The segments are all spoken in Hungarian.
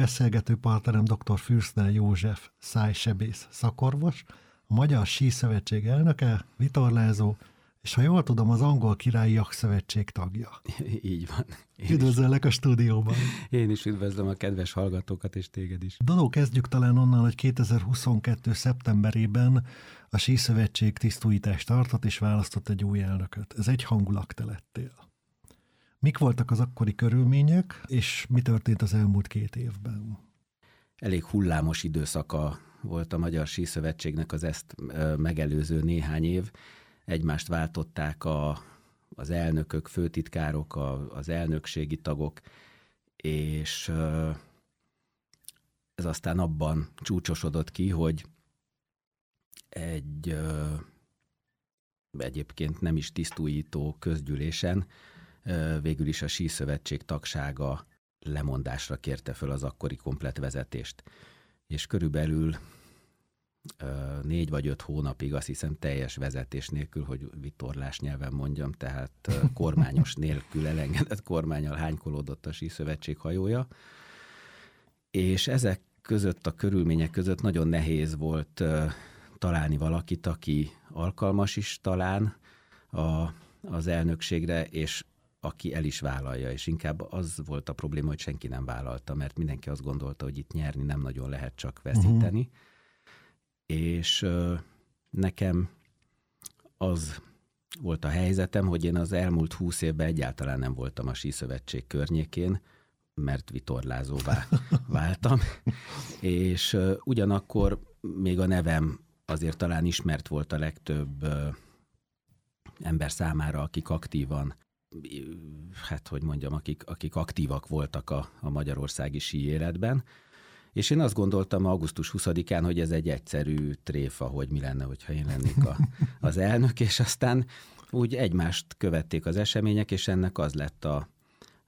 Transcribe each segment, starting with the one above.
Beszélgető partnerem dr. Fürszner József szájsebész szakorvos, a Magyar Sí Szövetség elnöke, vitorlázó, és ha jól tudom, az Angol Királyi Jakszövetség tagja. Így van. Én Üdvözöllek is, a stúdióban. Én is üdvözlöm a kedves hallgatókat, és téged is. Dodó, kezdjük talán onnan, hogy 2022. szeptemberében a Sí Szövetség tisztújítást tartott, és választott egy új elnököt. Ez egy hangulag te lettél. Mik voltak az akkori körülmények, és mi történt az elmúlt két évben? Elég hullámos időszaka volt a Magyar Síszövetségnek az ezt megelőző néhány év. Egymást váltották a, az elnökök, főtitkárok, a, az elnökségi tagok, és ez aztán abban csúcsosodott ki, hogy egy egyébként nem is tisztújító közgyűlésen végül is a síszövetség tagsága lemondásra kérte föl az akkori komplet vezetést. És körülbelül négy vagy öt hónapig azt hiszem teljes vezetés nélkül, hogy vitorlás nyelven mondjam, tehát kormányos nélkül elengedett kormányal hánykolódott a síszövetség hajója. És ezek között, a körülmények között nagyon nehéz volt találni valakit, aki alkalmas is talán a, az elnökségre, és aki el is vállalja, és inkább az volt a probléma, hogy senki nem vállalta, mert mindenki azt gondolta, hogy itt nyerni nem nagyon lehet csak veszíteni. Uh-huh. És ö, nekem az volt a helyzetem, hogy én az elmúlt húsz évben egyáltalán nem voltam a síszövetség környékén, mert vitorlázóvá váltam, és ö, ugyanakkor még a nevem azért talán ismert volt a legtöbb ö, ember számára, akik aktívan hát hogy mondjam, akik, akik aktívak voltak a, a magyarországi sí életben. És én azt gondoltam augusztus 20-án, hogy ez egy egyszerű tréfa, hogy mi lenne, hogyha én lennék a, az elnök, és aztán úgy egymást követték az események, és ennek az lett a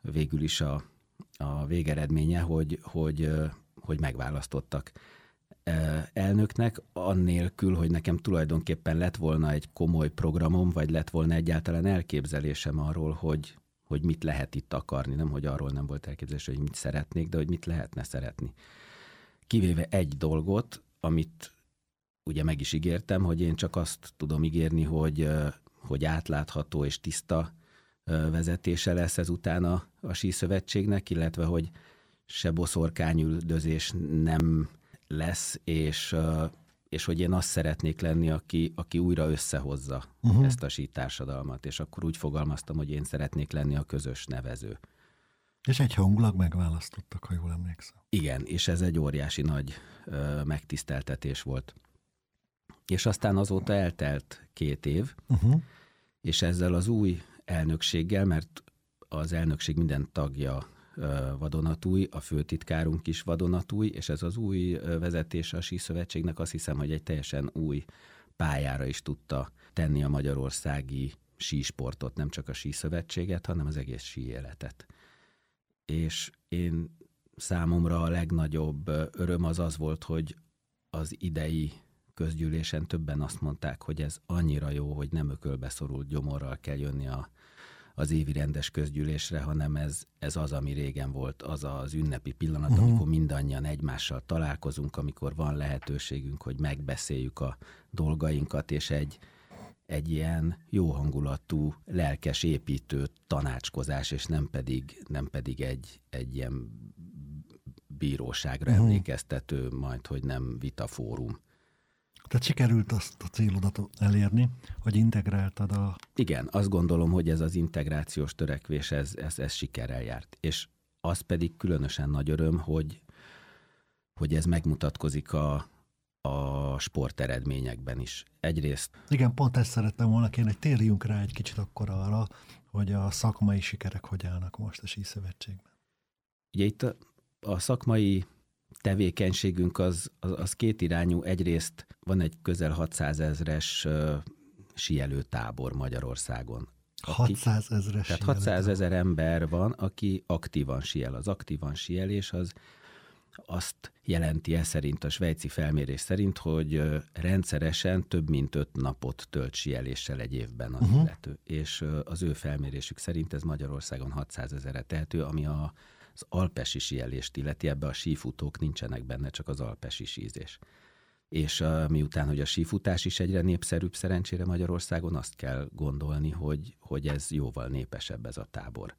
végül is a, a végeredménye, hogy, hogy, hogy megválasztottak elnöknek, annélkül, hogy nekem tulajdonképpen lett volna egy komoly programom, vagy lett volna egyáltalán elképzelésem arról, hogy, hogy mit lehet itt akarni. Nem, hogy arról nem volt elképzelés, hogy mit szeretnék, de hogy mit lehetne szeretni. Kivéve egy dolgot, amit ugye meg is ígértem, hogy én csak azt tudom ígérni, hogy, hogy átlátható és tiszta vezetése lesz ezután a, a síszövetségnek, illetve hogy se boszorkányüldözés nem lesz, és, és hogy én azt szeretnék lenni, aki, aki újra összehozza uh-huh. ezt a társadalmat, és akkor úgy fogalmaztam, hogy én szeretnék lenni a közös nevező. És egy hangulag megválasztottak, ha jól emlékszem. Igen, és ez egy óriási nagy ö, megtiszteltetés volt. És aztán azóta eltelt két év, uh-huh. és ezzel az új elnökséggel, mert az elnökség minden tagja vadonatúj, a főtitkárunk is vadonatúj, és ez az új vezetés a síszövetségnek azt hiszem, hogy egy teljesen új pályára is tudta tenni a magyarországi sísportot, nem csak a síszövetséget, hanem az egész sí életet. És én számomra a legnagyobb öröm az az volt, hogy az idei közgyűlésen többen azt mondták, hogy ez annyira jó, hogy nem ökölbe szorult gyomorral kell jönni a az évi rendes közgyűlésre, hanem ez, ez az, ami régen volt, az az ünnepi pillanat, uh-huh. amikor mindannyian egymással találkozunk, amikor van lehetőségünk, hogy megbeszéljük a dolgainkat, és egy, egy ilyen jó hangulatú, lelkes építő tanácskozás, és nem pedig, nem pedig egy, egy ilyen bíróságra uh-huh. emlékeztető, majd, hogy nem vitafórum. Tehát sikerült azt a célodat elérni, hogy integráltad a... Igen, azt gondolom, hogy ez az integrációs törekvés, ez, ez, ez sikerrel járt. És az pedig különösen nagy öröm, hogy, hogy ez megmutatkozik a, a sporteredményekben is. Egyrészt... Igen, pont ezt szerettem volna kérni, hogy térjünk rá egy kicsit akkor arra, hogy a szakmai sikerek hogy állnak most a síszövetségben. Ugye itt a, a szakmai tevékenységünk az, az, az két irányú. Egyrészt van egy közel 600 ezres uh, sielő tábor Magyarországon. 600 ezres Tehát 600 ezer ember van, aki aktívan siel. Az aktívan sielés az azt jelenti ez szerint, a svejci felmérés szerint, hogy rendszeresen több mint öt napot tölt sieléssel egy évben az uh-huh. illető. És az ő felmérésük szerint ez Magyarországon 600 ezerre tehető, ami a az alpesi síelést illeti, ebbe a sífutók nincsenek benne, csak az alpesi sízés. És uh, miután, hogy a sífutás is egyre népszerűbb szerencsére Magyarországon, azt kell gondolni, hogy, hogy ez jóval népesebb ez a tábor.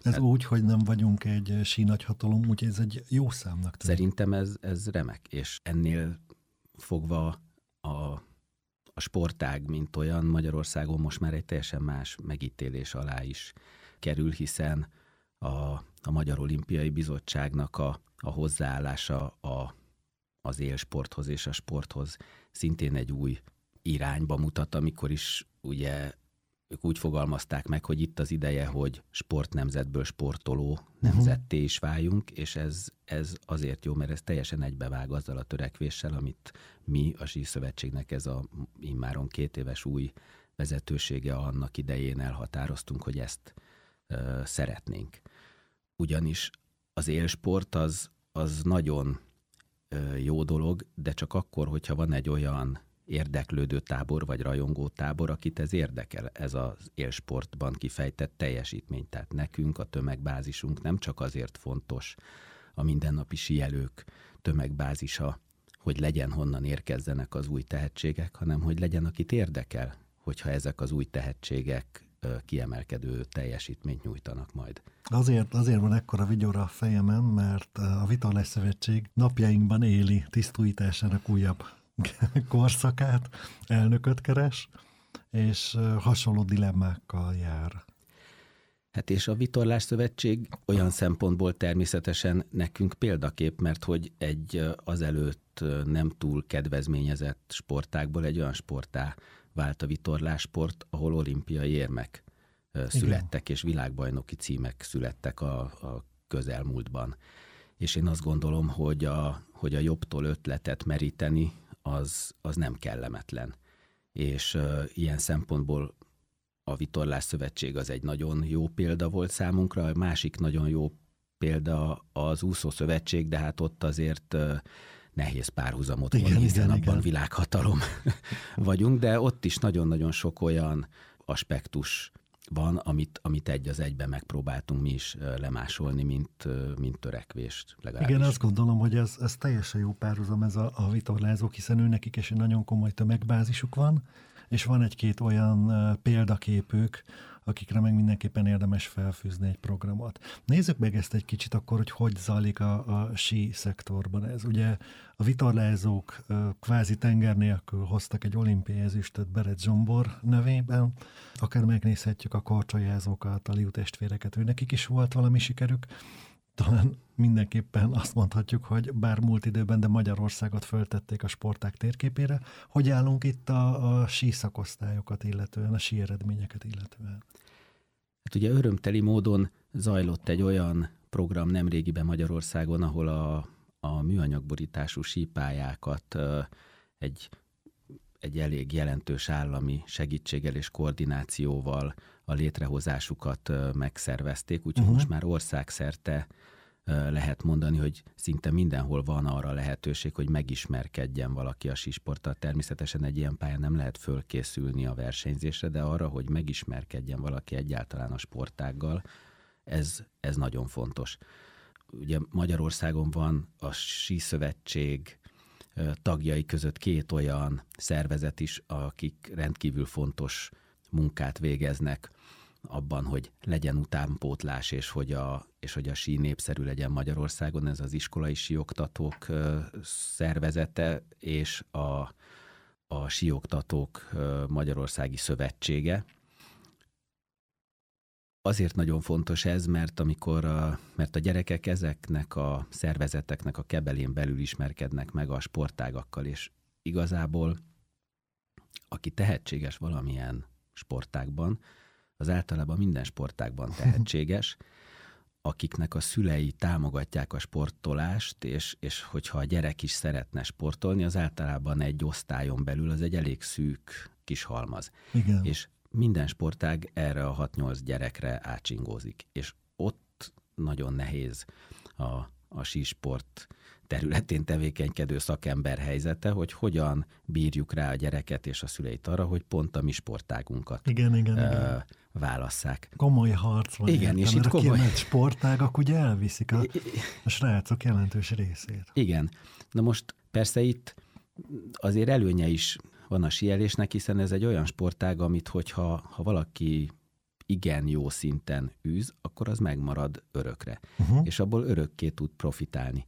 Ez hát, úgy, hogy nem vagyunk egy sínagyhatalom, úgyhogy ez egy jó számnak tűnik. Szerintem ez, ez remek, és ennél fogva a, a sportág, mint olyan Magyarországon most már egy teljesen más megítélés alá is kerül, hiszen a, a Magyar Olimpiai Bizottságnak a, a hozzáállása a, az élsporthoz és a sporthoz szintén egy új irányba mutat, amikor is ugye ők úgy fogalmazták meg, hogy itt az ideje, hogy sportnemzetből sportoló nemzetté is váljunk, és ez, ez azért jó, mert ez teljesen egybevág azzal a törekvéssel, amit mi a Szövetségnek ez a immáron két éves új vezetősége annak idején elhatároztunk, hogy ezt ö, szeretnénk. Ugyanis az élsport az, az nagyon jó dolog, de csak akkor, hogyha van egy olyan érdeklődő tábor vagy rajongó tábor, akit ez érdekel, ez az élsportban kifejtett teljesítmény. Tehát nekünk a tömegbázisunk nem csak azért fontos a mindennapi sielők tömegbázisa, hogy legyen honnan érkezzenek az új tehetségek, hanem hogy legyen, akit érdekel, hogyha ezek az új tehetségek kiemelkedő teljesítményt nyújtanak majd. Azért, azért van ekkora vigyora a fejemen, mert a Vitorlás Szövetség napjainkban éli tisztújításának újabb korszakát, elnököt keres, és hasonló dilemmákkal jár. Hát és a Vitorlás Szövetség olyan szempontból természetesen nekünk példakép, mert hogy egy azelőtt nem túl kedvezményezett sportákból egy olyan sportá vált a vitorlásport, ahol olimpiai érmek születtek, Igen. és világbajnoki címek születtek a, a közelmúltban. És én azt gondolom, hogy a, hogy a jobbtól ötletet meríteni, az, az nem kellemetlen. És uh, ilyen szempontból a Vitorlás Szövetség az egy nagyon jó példa volt számunkra, a másik nagyon jó példa az Úszó Szövetség, de hát ott azért uh, nehéz párhuzamot vonni, hiszen igen, abban igen. világhatalom vagyunk, de ott is nagyon-nagyon sok olyan aspektus van, amit, amit egy az egyben megpróbáltunk mi is lemásolni, mint, mint törekvést. Legalábbis. Igen, azt gondolom, hogy ez, ez teljesen jó párhuzam ez a, a vitorlázók, hiszen ő nekik is egy nagyon komoly tömegbázisuk van, és van egy-két olyan példaképük, akikre meg mindenképpen érdemes felfűzni egy programot. Nézzük meg ezt egy kicsit akkor, hogy hogy zajlik a, a sí szektorban ez. Ugye a vitorlázók kvázi tenger nélkül hoztak egy olimpiai ezüstöt Beret Zsombor nevében, akár megnézhetjük a korcsolyázókat, a liu testvéreket, ő nekik is volt valami sikerük, talán mindenképpen azt mondhatjuk, hogy bár múlt időben, de Magyarországot föltették a sporták térképére. Hogy állunk itt a, a sí szakosztályokat illetően, a sí eredményeket illetően? Hát ugye örömteli módon zajlott egy olyan program nemrégiben Magyarországon, ahol a, a műanyagborítású sípályákat egy, egy elég jelentős állami segítséggel és koordinációval a létrehozásukat megszervezték, úgyhogy uh-huh. most már országszerte lehet mondani, hogy szinte mindenhol van arra lehetőség, hogy megismerkedjen valaki a sísporttal. Természetesen egy ilyen pályán nem lehet fölkészülni a versenyzésre, de arra, hogy megismerkedjen valaki egyáltalán a sportággal, ez, ez nagyon fontos. Ugye Magyarországon van a síszövetség tagjai között két olyan szervezet is, akik rendkívül fontos munkát végeznek abban, hogy legyen utánpótlás, és hogy a, és hogy a sí népszerű legyen Magyarországon, ez az iskolai síoktatók szervezete és a, a síoktatók Magyarországi Szövetsége. Azért nagyon fontos ez, mert amikor a, mert a gyerekek ezeknek a szervezeteknek a kebelén belül ismerkednek meg a sportágakkal, és igazából aki tehetséges valamilyen sportágban, az általában minden sportágban tehetséges, akiknek a szülei támogatják a sportolást, és, és hogyha a gyerek is szeretne sportolni, az általában egy osztályon belül az egy elég szűk kis halmaz. Igen. És minden sportág erre a 6-8 gyerekre átsingózik, és ott nagyon nehéz a, a sísport területén tevékenykedő szakember helyzete, hogy hogyan bírjuk rá a gyereket és a szüleit arra, hogy pont a mi sportágunkat igen, igen, igen. válasszák. Komoly harc van. Igen, értem, és itt komoly... A sportágak ugye elviszik a, a srácok jelentős részét. Igen. Na most persze itt azért előnye is van a sielésnek, hiszen ez egy olyan sportág, amit hogyha ha valaki igen jó szinten űz, akkor az megmarad örökre. Uh-huh. És abból örökké tud profitálni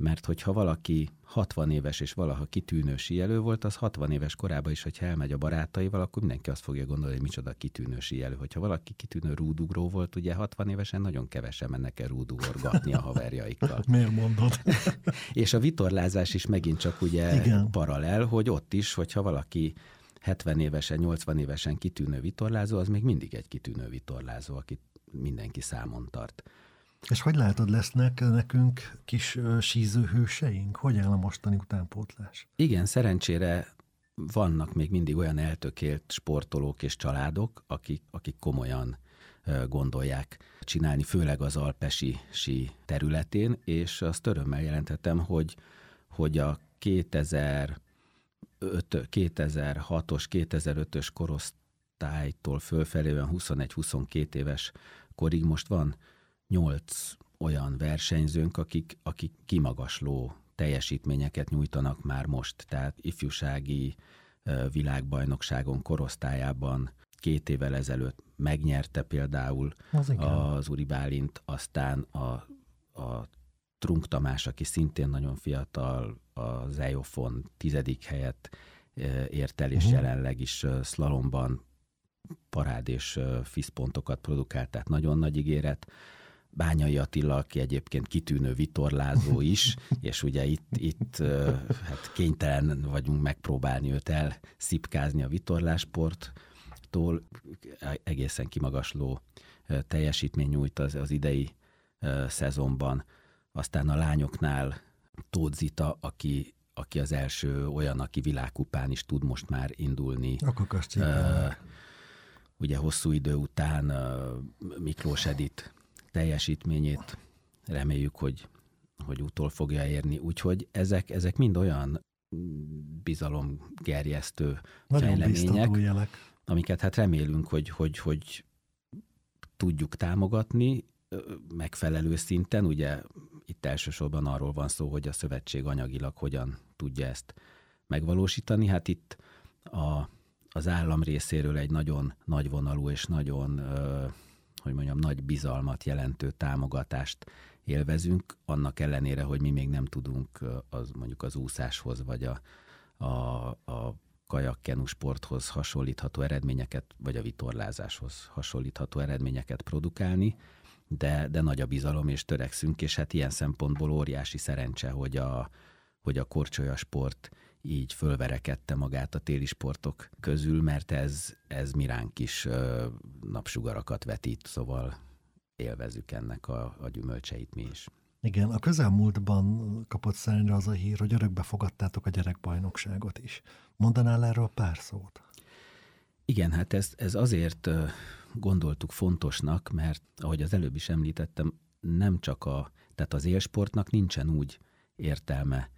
mert hogyha valaki 60 éves és valaha kitűnő síelő volt, az 60 éves korában is, hogyha elmegy a barátaival, akkor mindenki azt fogja gondolni, hogy micsoda kitűnő síelő. Hogyha valaki kitűnő rúdugró volt, ugye 60 évesen nagyon kevesen mennek el rúdugorgatni a haverjaikkal. Miért mondod? és a vitorlázás is megint csak ugye Igen. paralel, hogy ott is, hogyha valaki 70 évesen, 80 évesen kitűnő vitorlázó, az még mindig egy kitűnő vitorlázó, akit mindenki számon tart. És hogy látod, lesznek nekünk kis sízőhőseink? Hogy áll a mostani utánpótlás? Igen, szerencsére vannak még mindig olyan eltökélt sportolók és családok, akik, akik komolyan gondolják csinálni, főleg az alpesi sí területén, és azt örömmel jelentettem, hogy, hogy a 2000 2006-os, 2005-ös korosztálytól fölfelé olyan 21-22 éves korig most van nyolc olyan versenyzőnk, akik, akik kimagasló teljesítményeket nyújtanak már most, tehát ifjúsági világbajnokságon korosztályában két évvel ezelőtt megnyerte például az, az Uri Bálint, aztán a, a Trunk Tamás, aki szintén nagyon fiatal, az EOFON tizedik helyet ért el, és uh-huh. jelenleg is szlalomban parád és fiszpontokat produkált, tehát nagyon nagy ígéret. Bányai Attila, aki egyébként kitűnő vitorlázó is, és ugye itt, itt hát kénytelen vagyunk megpróbálni őt elszipkázni a vitorlásporttól, egészen kimagasló teljesítmény nyújt az, az idei szezonban. Aztán a lányoknál Tóth Zita, aki, aki az első olyan, aki világkupán is tud most már indulni. Akkor uh, ugye hosszú idő után uh, Miklós Edit teljesítményét reméljük, hogy, hogy utol fogja érni. Úgyhogy ezek, ezek mind olyan bizalomgerjesztő Nagyon fejlemények, jelek. amiket hát remélünk, hogy, hogy, hogy tudjuk támogatni megfelelő szinten. Ugye itt elsősorban arról van szó, hogy a szövetség anyagilag hogyan tudja ezt megvalósítani. Hát itt a, az állam részéről egy nagyon nagyvonalú és nagyon hogy mondjam, nagy bizalmat jelentő támogatást élvezünk, annak ellenére, hogy mi még nem tudunk az mondjuk az úszáshoz, vagy a, a, a kajakkenu sporthoz hasonlítható eredményeket, vagy a vitorlázáshoz hasonlítható eredményeket produkálni, de, de nagy a bizalom, és törekszünk, és hát ilyen szempontból óriási szerencse, hogy a, hogy a korcsolyasport így fölverekedte magát a téli sportok közül, mert ez, ez miránk is napsugarakat vetít, szóval élvezük ennek a, a gyümölcseit mi is. Igen, a közelmúltban kapott szerencsére az a hír, hogy örökbe fogadtátok a gyerekbajnokságot is. Mondanál erről pár szót? Igen, hát ez, ez azért gondoltuk fontosnak, mert ahogy az előbb is említettem, nem csak a, tehát az élsportnak nincsen úgy értelme,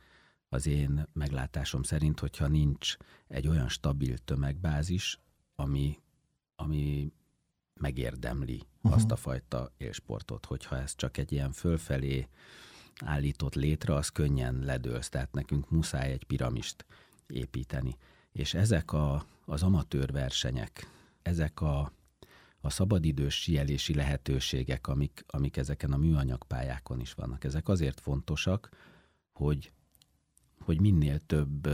az én meglátásom szerint, hogyha nincs egy olyan stabil tömegbázis, ami, ami megérdemli uh-huh. azt a fajta élsportot, hogyha ez csak egy ilyen fölfelé állított létre, az könnyen ledőlsz, tehát nekünk muszáj egy piramist építeni. És ezek a, az amatőr versenyek, ezek a, a szabadidős sielési lehetőségek, amik, amik ezeken a műanyagpályákon is vannak, ezek azért fontosak, hogy hogy minél több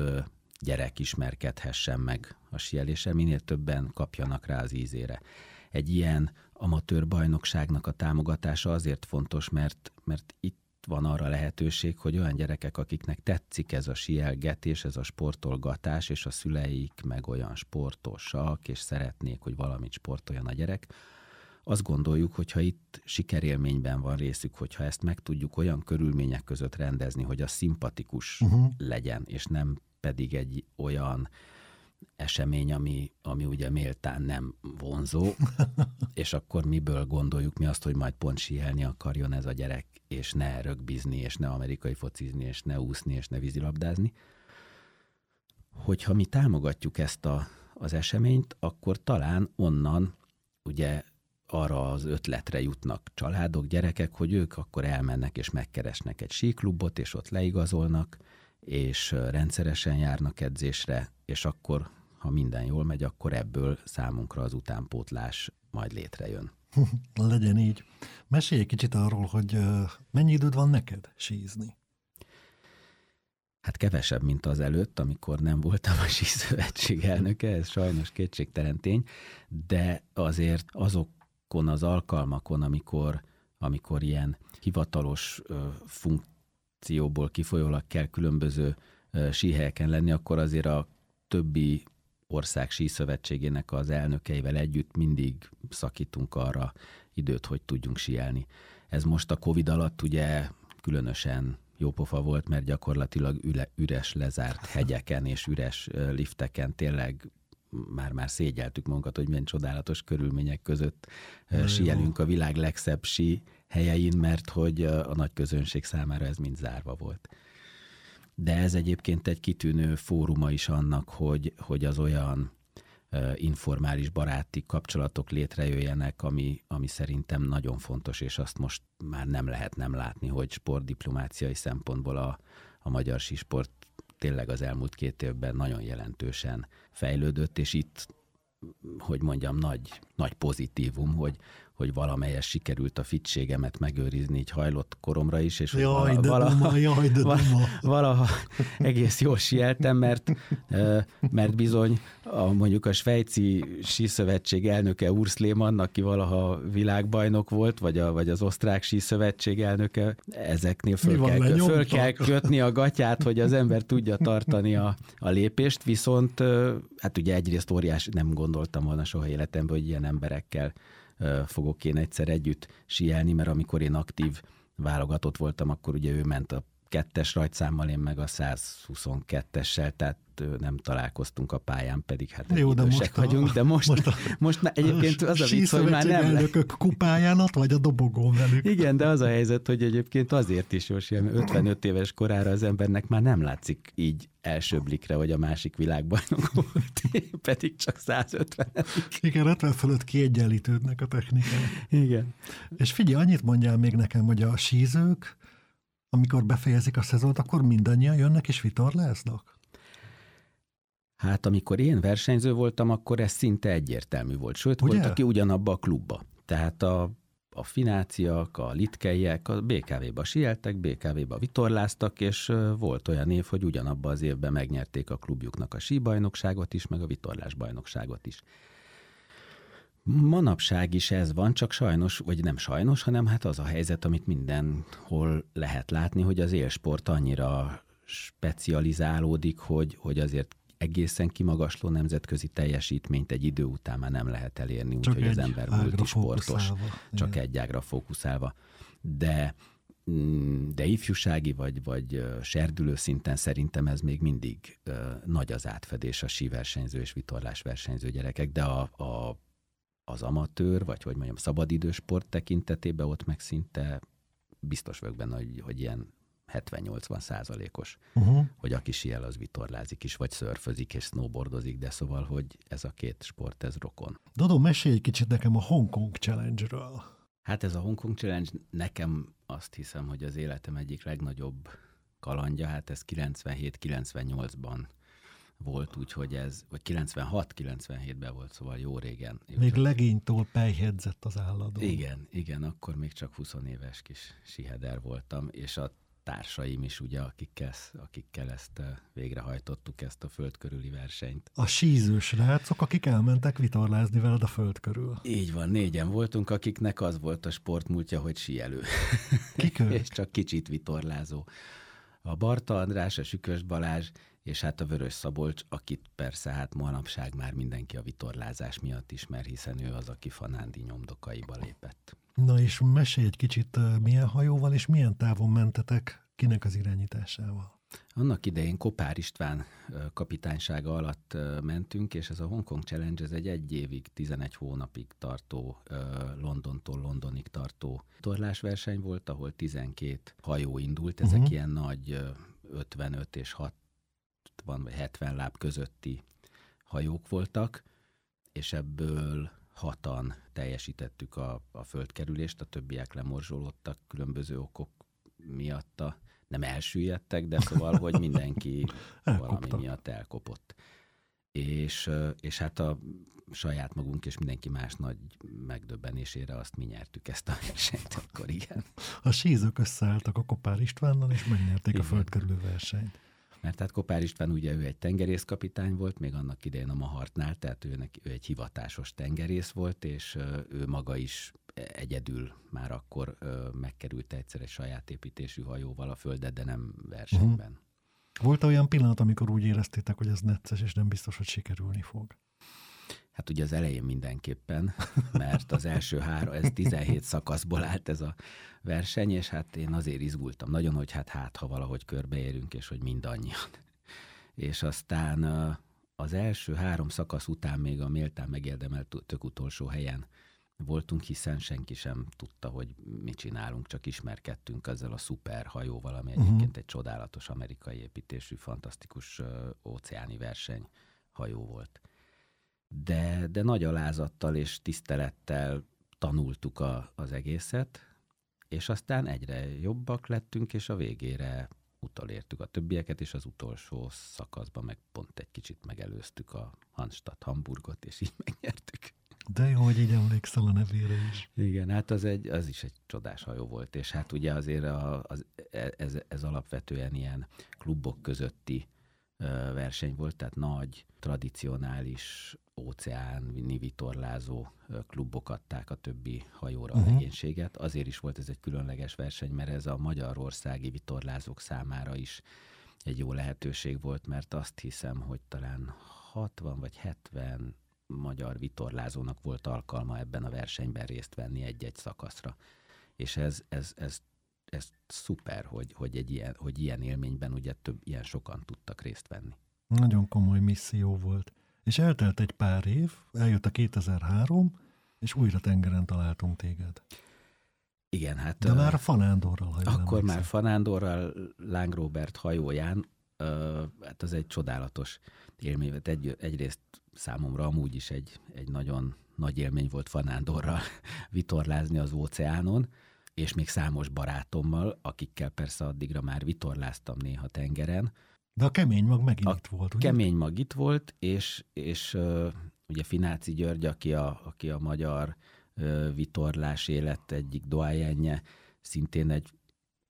gyerek ismerkedhessen meg a sieléssel, minél többen kapjanak rá az ízére. Egy ilyen amatőr bajnokságnak a támogatása azért fontos, mert, mert itt van arra lehetőség, hogy olyan gyerekek, akiknek tetszik ez a sielgetés, ez a sportolgatás, és a szüleik meg olyan sportosak, és szeretnék, hogy valamit sportoljon a gyerek, azt gondoljuk, hogy ha itt sikerélményben van részük, hogyha ezt meg tudjuk olyan körülmények között rendezni, hogy a szimpatikus uh-huh. legyen, és nem pedig egy olyan esemény, ami, ami ugye méltán nem vonzó, és akkor miből gondoljuk mi azt, hogy majd pont síelni akarjon ez a gyerek, és ne rögbizni, és ne amerikai focizni, és ne úszni, és ne vízilabdázni. Hogyha mi támogatjuk ezt a, az eseményt, akkor talán onnan ugye arra az ötletre jutnak családok, gyerekek, hogy ők akkor elmennek és megkeresnek egy síklubot, és ott leigazolnak, és rendszeresen járnak edzésre, és akkor, ha minden jól megy, akkor ebből számunkra az utánpótlás majd létrejön. Legyen így. Mesélj egy kicsit arról, hogy mennyi időd van neked sízni? Hát kevesebb, mint az előtt, amikor nem voltam a síszövetség elnöke, ez sajnos kétségtelen tény, de azért azokon az alkalmakon, amikor, amikor ilyen hivatalos funkcióból kifolyólag kell különböző síhelyeken lenni, akkor azért a többi ország síszövetségének az elnökeivel együtt mindig szakítunk arra időt, hogy tudjunk síelni. Ez most a Covid alatt ugye különösen jópofa volt, mert gyakorlatilag üle, üres lezárt hegyeken és üres lifteken tényleg már-már szégyeltük magunkat, hogy milyen csodálatos körülmények között Na, síelünk jó. a világ legszebb sí helyein, mert hogy a nagy közönség számára ez mind zárva volt. De ez egyébként egy kitűnő fóruma is annak, hogy, hogy az olyan informális baráti kapcsolatok létrejöjjenek, ami, ami szerintem nagyon fontos, és azt most már nem lehet nem látni, hogy sportdiplomáciai szempontból a, a magyar sísport tényleg az elmúlt két évben nagyon jelentősen fejlődött, és itt, hogy mondjam, nagy, nagy pozitívum, hogy, hogy valamelyes sikerült a fitségemet megőrizni így hajlott koromra is, és jaj, hogy vala, duma, jaj, de vala, valaha egész jól sieltem, mert, mert bizony a, mondjuk a Svejci Síszövetség elnöke Urs Lehmann, aki valaha világbajnok volt, vagy, a, vagy az osztrák Síszövetség elnöke, ezeknél föl, kell, van, föl kell kötni a gatyát, hogy az ember tudja tartani a, a lépést, viszont hát ugye egyrészt óriás, nem gondoltam volna soha életemben, hogy ilyen emberekkel fogok én egyszer együtt sielni, mert amikor én aktív válogatott voltam, akkor ugye ő ment a kettes rajtszámmal, én meg a 122-essel, tehát nem találkoztunk a pályán, pedig hát Jó, de most vagyunk, de most, most, a, most na, egyébként az a vicc, hogy már nem... elnökök kupáján ott vagy a dobogón velük. Igen, de az a helyzet, hogy egyébként azért is, Jósi, 55 éves korára az embernek már nem látszik így első blikre, hogy a másik világbajnok volt, pedig csak 150 Igen, 50 fölött kiegyenlítődnek a technikák. Igen. És figyelj, annyit mondjál még nekem, hogy a sízők, amikor befejezik a szezont, akkor mindannyian jönnek és vitorláznak? Hát amikor én versenyző voltam, akkor ez szinte egyértelmű volt. Sőt, Ugye? volt, aki ugyanabba a klubba. Tehát a, a fináciak, a litkeiek a BKV-ba sieltek, BKV-ba vitorláztak, és volt olyan év, hogy ugyanabba az évben megnyerték a klubjuknak a síbajnokságot is, meg a vitorlásbajnokságot is. Manapság is ez van, csak sajnos, vagy nem sajnos, hanem hát az a helyzet, amit mindenhol lehet látni, hogy az élsport annyira specializálódik, hogy, hogy azért egészen kimagasló nemzetközi teljesítményt egy idő után már nem lehet elérni, úgyhogy az ember multisportos, csak igen. egy ágra fókuszálva. De mm, de ifjúsági vagy, vagy serdülő szinten szerintem ez még mindig nagy az átfedés a síversenyző és vitorlás versenyző gyerekek, de a, a, az amatőr, vagy hogy mondjam, szabadidősport tekintetében ott meg szinte biztos vagyok benne, hogy, hogy ilyen 70-80 százalékos, uh-huh. hogy aki siel, az vitorlázik is, vagy szörfözik és snowboardozik, de szóval, hogy ez a két sport, ez rokon. Dodo, mesélj egy kicsit nekem a Hong Kong Challenge-ről. Hát ez a Hong Kong Challenge nekem azt hiszem, hogy az életem egyik legnagyobb kalandja, hát ez 97-98-ban volt, úgyhogy ez, vagy 96-97-ben volt, szóval jó régen. Még csak... legénytól pejhedzett az álladó. Igen, igen, akkor még csak 20 éves kis siheder voltam, és a társaim is, ugye, akikkel, akikkel ezt végrehajtottuk, ezt a föld körüli versenyt. A sízős rácok, akik elmentek vitorlázni veled a föld körül. Így van, négyen voltunk, akiknek az volt a sportmúltja, hogy síelő. Kik És csak kicsit vitorlázó. A Barta András, a Sükös Balázs, és hát a Vörös Szabolcs, akit persze hát manapság már mindenki a vitorlázás miatt ismer, hiszen ő az, aki Fanándi nyomdokaiba lépett. Na és mesélj egy kicsit, milyen hajóval és milyen távon mentetek, kinek az irányításával? Annak idején Kopár István kapitánysága alatt mentünk, és ez a Hong Kong Challenge, ez egy egy évig, 11 hónapig tartó, Londontól Londonig tartó torlásverseny volt, ahol 12 hajó indult, ezek uh-huh. ilyen nagy 55 és 60 vagy 70 láb közötti hajók voltak, és ebből hatan teljesítettük a, a földkerülést, a többiek lemorzsolódtak különböző okok miatta nem elsüllyedtek, de szóval, hogy mindenki valami miatt elkopott. És, és hát a saját magunk és mindenki más nagy megdöbbenésére azt mi nyertük ezt a versenyt, akkor igen. A sízők összeálltak a Kopár Istvánnal, és megnyerték igen. a földkerülő versenyt. Mert hát Kopár István ugye ő egy tengerészkapitány volt, még annak idején a Mahartnál, tehát ő, ő egy hivatásos tengerész volt, és ő maga is egyedül már akkor megkerült egyszer egy saját építésű hajóval a földet, de nem versenyben. Uh-huh. Volt olyan pillanat, amikor úgy éreztétek, hogy ez necces, és nem biztos, hogy sikerülni fog? Hát ugye az elején mindenképpen, mert az első három, ez 17 szakaszból állt ez a verseny, és hát én azért izgultam nagyon, hogy hát hát, ha valahogy körbeérünk, és hogy mindannyian. És aztán az első három szakasz után még a méltán megérdemelt tök utolsó helyen voltunk, hiszen senki sem tudta, hogy mit csinálunk, csak ismerkedtünk ezzel a szuper hajóval, ami uh-huh. egyébként egy csodálatos amerikai építésű, fantasztikus uh, óceáni verseny hajó volt. De, de nagy alázattal és tisztelettel tanultuk a, az egészet, és aztán egyre jobbak lettünk, és a végére utolértük a többieket, és az utolsó szakaszban meg pont egy kicsit megelőztük a Hanstadt Hamburgot, és így megnyertük. De jó, hogy így emlékszel a nevére is. Igen, hát az, egy, az is egy csodás hajó volt, és hát ugye azért a, az, ez, ez alapvetően ilyen klubok közötti verseny volt, tehát nagy, tradicionális óceáni vitorlázó klubok adták a többi hajóra uh-huh. a mhm. legénységet. Azért is volt ez egy különleges verseny, mert ez a magyarországi vitorlázók számára is egy jó lehetőség volt, mert azt hiszem, hogy talán 60 vagy 70 magyar vitorlázónak volt alkalma ebben a versenyben részt venni egy-egy szakaszra. És ez, ez, ez, ez szuper, hogy, hogy, egy ilyen, hogy ilyen élményben ugye több, ilyen sokan tudtak részt venni. Nagyon komoly misszió volt. És eltelt egy pár év, eljött a 2003, és újra tengeren találtunk téged. Igen, hát... De már a Fanándorral, ha Akkor már Fanándorral, Láng Robert hajóján, hát az egy csodálatos élmény. Egy, egyrészt számomra amúgy is egy, egy nagyon nagy élmény volt Fanándorral vitorlázni az óceánon, és még számos barátommal, akikkel persze addigra már vitorláztam néha tengeren. De a kemény mag megint a itt volt, ugye? kemény mag itt volt, és, és uh, ugye Fináci György, aki a, aki a magyar uh, vitorlás élet egyik doájenje, szintén egy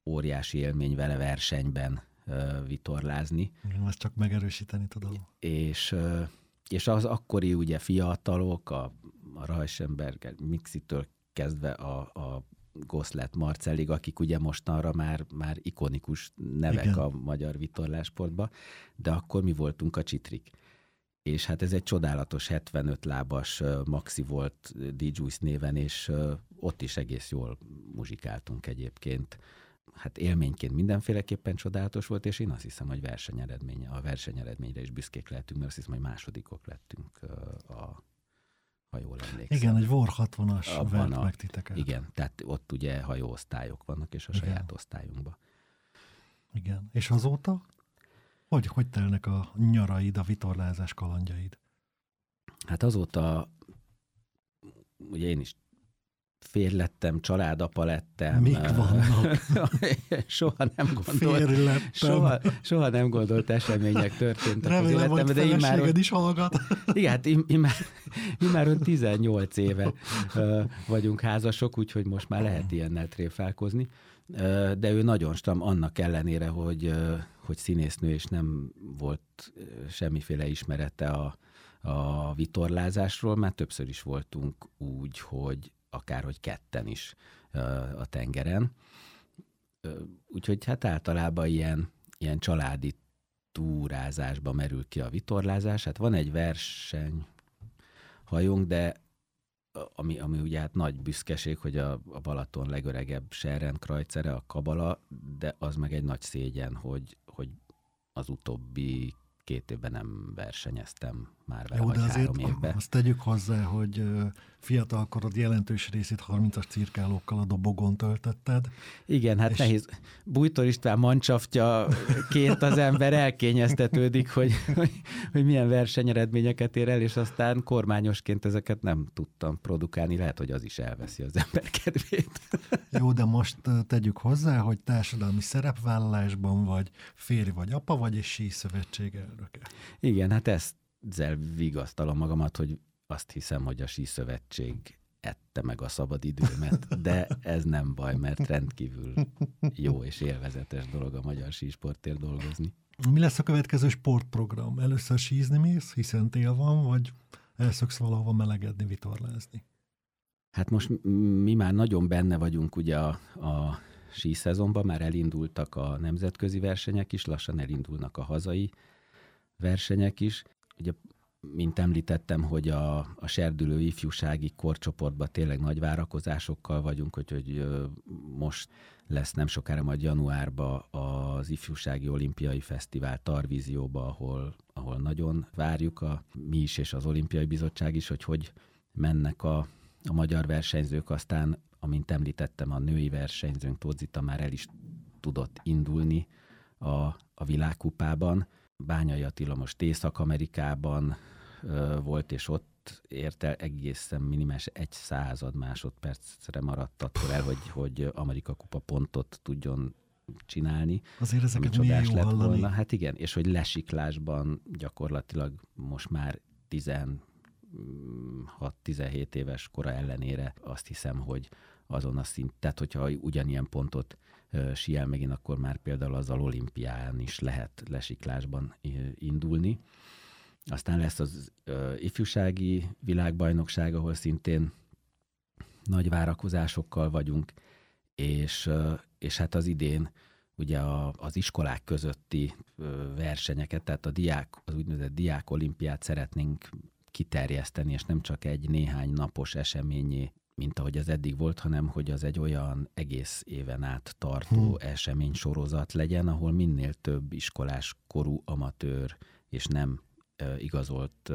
óriási élmény vele versenyben uh, vitorlázni. Igen, ezt csak megerősíteni tudom. És uh, és az akkori ugye fiatalok, a, a Reichenberger Mixitől kezdve a, a Goszlet Marcellig, akik ugye mostanra már, már ikonikus nevek Igen. a magyar vitorlásportba, de akkor mi voltunk a csitrik. És hát ez egy csodálatos 75 lábas maxi volt DJ néven, és ott is egész jól muzsikáltunk egyébként hát élményként mindenféleképpen csodálatos volt, és én azt hiszem, hogy versenyeredménye, a versenyeredményre is büszkék lehetünk, mert azt hiszem, hogy másodikok lettünk a ha jól emlékszem. Igen, egy VOR 60-as vert a, meg titeket. Igen, tehát ott ugye hajóosztályok vannak, és a igen. saját osztályunkban. Igen, és azóta? Hogy, hogy telnek a nyaraid, a vitorlázás kalandjaid? Hát azóta ugye én is férlettem, családapa lettem. Mik vannak? soha nem gondolt, soha, soha nem gondolt események történtek Remélem, az életemben, de immár, is hallgat. igen, hát immár, immár 18 éve vagyunk házasok, úgyhogy most már lehet ilyennel tréfálkozni. De ő nagyon stam, annak ellenére, hogy, hogy színésznő, és nem volt semmiféle ismerete a, a vitorlázásról, már többször is voltunk úgy, hogy akárhogy ketten is a tengeren. Úgyhogy hát általában ilyen, ilyen családi túrázásba merül ki a vitorlázás. Hát van egy verseny hajónk, de ami, ami ugye hát nagy büszkeség, hogy a, a Balaton legöregebb Serren krajcere, a Kabala, de az meg egy nagy szégyen, hogy, hogy az utóbbi két évben nem versenyeztem már vele, Jó, de azért évben. azt tegyük hozzá, hogy fiatalkorod jelentős részét 30-as cirkálókkal a dobogon töltötted. Igen, hát és... nehéz. Bújtor István mancsaftja két az ember elkényeztetődik, hogy, hogy, hogy milyen versenyeredményeket ér el, és aztán kormányosként ezeket nem tudtam produkálni. Lehet, hogy az is elveszi az ember kedvét. Jó, de most tegyük hozzá, hogy társadalmi szerepvállalásban vagy, férj vagy apa vagy, és síszövetség elnöke. Igen, hát ezt ezzel vigasztalom magamat, hogy azt hiszem, hogy a síszövetség ette meg a szabadidőmet, de ez nem baj, mert rendkívül jó és élvezetes dolog a magyar sísportért dolgozni. Mi lesz a következő sportprogram? Először sízni mész, hiszen tél van, vagy elszöksz valahova melegedni, vitorlázni? Hát most mi már nagyon benne vagyunk ugye a, a síszezonban, már elindultak a nemzetközi versenyek is, lassan elindulnak a hazai versenyek is. Ugye mint említettem, hogy a, a serdülő ifjúsági korcsoportban tényleg nagy várakozásokkal vagyunk, hogy, hogy most lesz nem sokára majd januárban az ifjúsági olimpiai fesztivál Tarvízióba, ahol, ahol nagyon várjuk a mi is és az olimpiai bizottság is, hogy hogy mennek a, a magyar versenyzők, aztán, amint említettem, a női versenyzőnk Tózita már el is tudott indulni a, a világkupában. Bányai Attila most Észak-Amerikában volt, és ott ért el egészen minimális egy század másodpercre maradt attól el, hogy, hogy Amerika kupa pontot tudjon csinálni. Azért ezeket milyen jó lett hallani. volna. Hát igen, és hogy lesiklásban gyakorlatilag most már 16-17 éves kora ellenére azt hiszem, hogy azon a szint, tehát hogyha ugyanilyen pontot siel megint, akkor már például az olimpián is lehet lesiklásban indulni. Aztán lesz az ifjúsági világbajnokság, ahol szintén nagy várakozásokkal vagyunk, és, és hát az idén ugye a, az iskolák közötti versenyeket, tehát a diák, az úgynevezett diák olimpiát szeretnénk kiterjeszteni, és nem csak egy néhány napos eseményé, mint ahogy az eddig volt, hanem hogy az egy olyan egész éven át tartó hmm. esemény sorozat legyen, ahol minél több iskolás korú amatőr és nem igazolt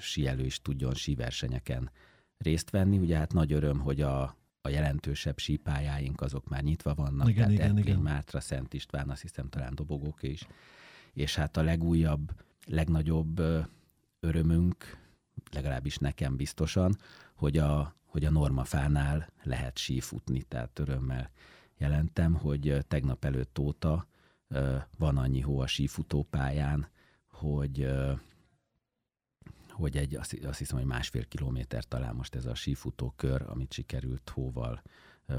síelő is tudjon síversenyeken részt venni. Ugye hát nagy öröm, hogy a, a jelentősebb sípályáink azok már nyitva vannak, igen, tehát igen, igen. Mátra, Szent István, azt hiszem talán dobogók is. És hát a legújabb, legnagyobb örömünk, legalábbis nekem biztosan, hogy a, hogy a normafánál lehet sífutni, tehát örömmel jelentem, hogy tegnap előtt óta van annyi hó a sífutópályán, hogy hogy egy, azt, hiszem, hogy másfél kilométer talán most ez a sífutó kör, amit sikerült hóval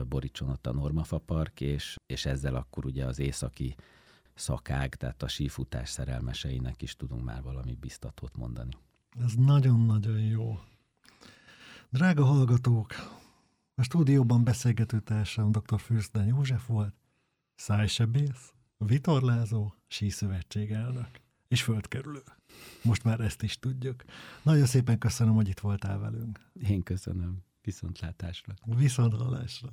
borítson ott a Normafa Park, és, és ezzel akkor ugye az északi szakág, tehát a sífutás szerelmeseinek is tudunk már valami biztatót mondani. Ez nagyon-nagyon jó. Drága hallgatók, a stúdióban beszélgető társam dr. Fürsten József volt, szájsebész, vitorlázó, síszövetség elnök és földkerülő. Most már ezt is tudjuk. Nagyon szépen köszönöm, hogy itt voltál velünk. Én köszönöm. Viszontlátásra. Viszontlátásra.